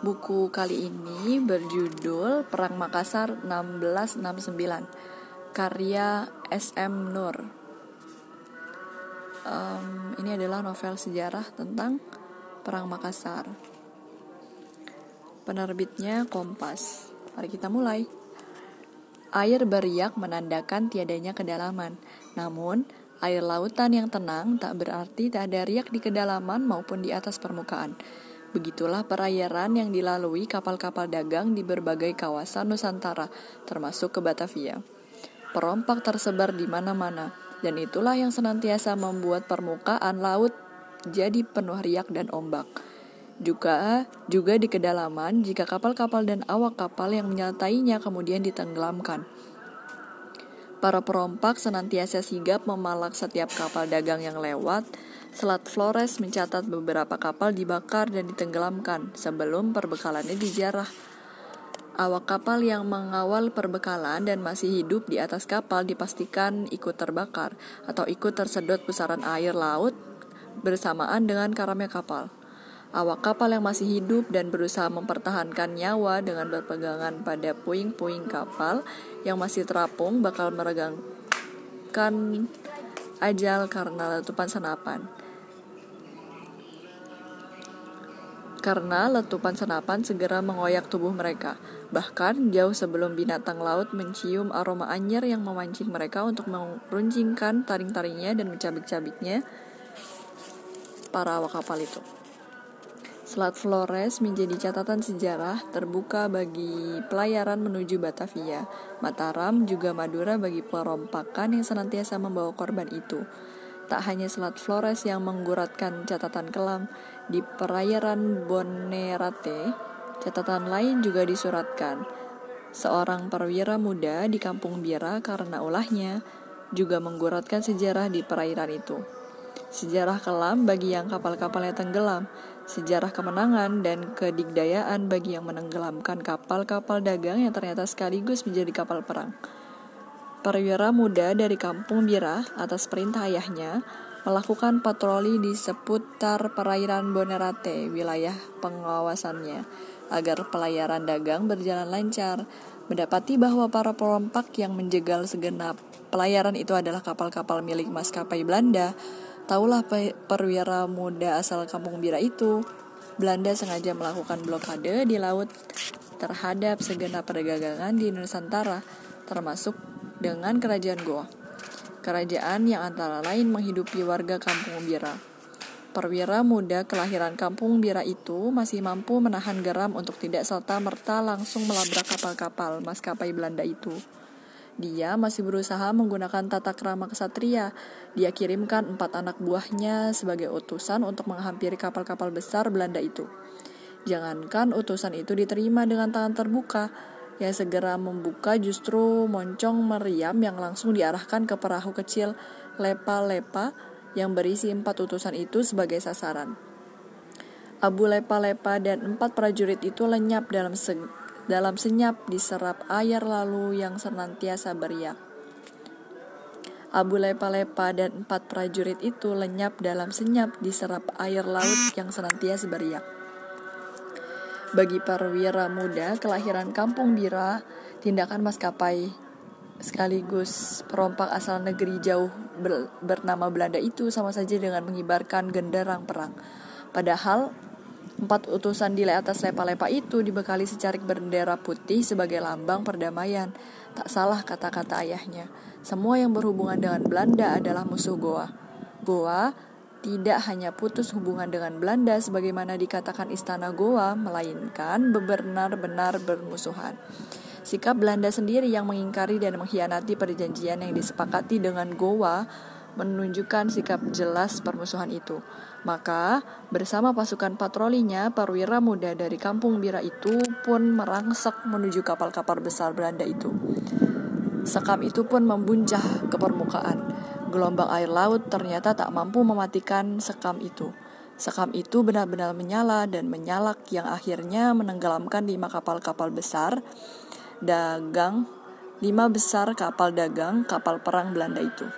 Buku kali ini berjudul Perang Makassar 1669 karya S.M. Nur. Um, ini adalah novel sejarah tentang Perang Makassar. Penerbitnya Kompas. Mari kita mulai. Air beriak menandakan tiadanya kedalaman. Namun, air lautan yang tenang tak berarti tak ada riak di kedalaman maupun di atas permukaan. Begitulah perairan yang dilalui kapal-kapal dagang di berbagai kawasan Nusantara, termasuk ke Batavia. Perompak tersebar di mana-mana, dan itulah yang senantiasa membuat permukaan laut jadi penuh riak dan ombak. Juga, juga di kedalaman jika kapal-kapal dan awak kapal yang menyertainya kemudian ditenggelamkan. Para perompak senantiasa sigap memalak setiap kapal dagang yang lewat, Selat Flores mencatat beberapa kapal dibakar dan ditenggelamkan sebelum perbekalannya dijarah. Awak kapal yang mengawal perbekalan dan masih hidup di atas kapal dipastikan ikut terbakar atau ikut tersedot pusaran air laut bersamaan dengan karamnya kapal. Awak kapal yang masih hidup dan berusaha mempertahankan nyawa dengan berpegangan pada puing-puing kapal yang masih terapung bakal meregangkan ajal karena letupan senapan. karena letupan senapan segera mengoyak tubuh mereka. Bahkan jauh sebelum binatang laut mencium aroma anyir yang memancing mereka untuk meruncingkan taring-taringnya dan mencabik-cabiknya para awak kapal itu. Selat Flores menjadi catatan sejarah terbuka bagi pelayaran menuju Batavia, Mataram, juga Madura bagi perompakan yang senantiasa membawa korban itu. Tak hanya Selat Flores yang mengguratkan catatan kelam, di perairan Bonerate, catatan lain juga disuratkan. Seorang perwira muda di kampung Bira karena ulahnya juga mengguratkan sejarah di perairan itu. Sejarah kelam bagi yang kapal-kapalnya tenggelam, sejarah kemenangan dan kedigdayaan bagi yang menenggelamkan kapal-kapal dagang yang ternyata sekaligus menjadi kapal perang. Perwira muda dari kampung Bira atas perintah ayahnya melakukan patroli di seputar perairan Bonerate, wilayah pengawasannya, agar pelayaran dagang berjalan lancar. Mendapati bahwa para perompak yang menjegal segenap pelayaran itu adalah kapal-kapal milik maskapai Belanda, taulah perwira muda asal kampung Bira itu. Belanda sengaja melakukan blokade di laut terhadap segenap perdagangan di Nusantara, termasuk dengan kerajaan Goa. Kerajaan yang antara lain menghidupi warga kampung Bira. Perwira muda kelahiran kampung Bira itu masih mampu menahan geram untuk tidak serta-merta langsung melabrak kapal-kapal maskapai Belanda itu. Dia masih berusaha menggunakan tata krama kesatria. Dia kirimkan empat anak buahnya sebagai utusan untuk menghampiri kapal-kapal besar Belanda itu. Jangankan utusan itu diterima dengan tangan terbuka, yang segera membuka justru moncong meriam yang langsung diarahkan ke perahu kecil lepa-lepa yang berisi empat utusan itu sebagai sasaran. Abu lepa-lepa dan empat prajurit itu lenyap dalam dalam senyap diserap air lalu yang senantiasa beriak. Abu lepa-lepa dan empat prajurit itu lenyap dalam senyap diserap air laut yang senantiasa beriak. Bagi perwira muda kelahiran kampung Bira, tindakan maskapai sekaligus perompak asal negeri jauh ber, bernama Belanda itu sama saja dengan mengibarkan genderang perang. Padahal empat utusan di atas lepa-lepa itu dibekali secarik bendera putih sebagai lambang perdamaian. Tak salah kata-kata ayahnya. Semua yang berhubungan dengan Belanda adalah musuh Goa. Goa tidak hanya putus hubungan dengan Belanda sebagaimana dikatakan Istana Goa, melainkan benar-benar bermusuhan. Sikap Belanda sendiri yang mengingkari dan mengkhianati perjanjian yang disepakati dengan Goa menunjukkan sikap jelas permusuhan itu. Maka, bersama pasukan patrolinya, perwira muda dari kampung Bira itu pun merangsek menuju kapal-kapal besar Belanda itu. Sekam itu pun membuncah ke permukaan. Gelombang air laut ternyata tak mampu mematikan sekam itu. Sekam itu benar-benar menyala dan menyalak yang akhirnya menenggelamkan lima kapal-kapal besar dagang, lima besar kapal dagang kapal perang Belanda itu.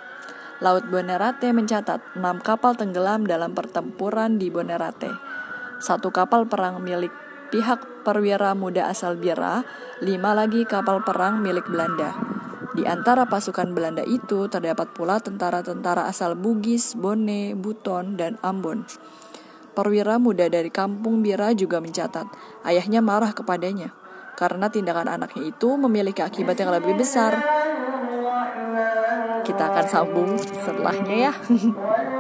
Laut Bonerate mencatat enam kapal tenggelam dalam pertempuran di Bonerate. Satu kapal perang milik pihak perwira muda asal Bira, lima lagi kapal perang milik Belanda. Di antara pasukan Belanda itu terdapat pula tentara-tentara asal Bugis, Bone, Buton, dan Ambon. Perwira muda dari kampung Bira juga mencatat, ayahnya marah kepadanya karena tindakan anaknya itu memiliki akibat yang lebih besar. Kita akan sambung setelahnya ya.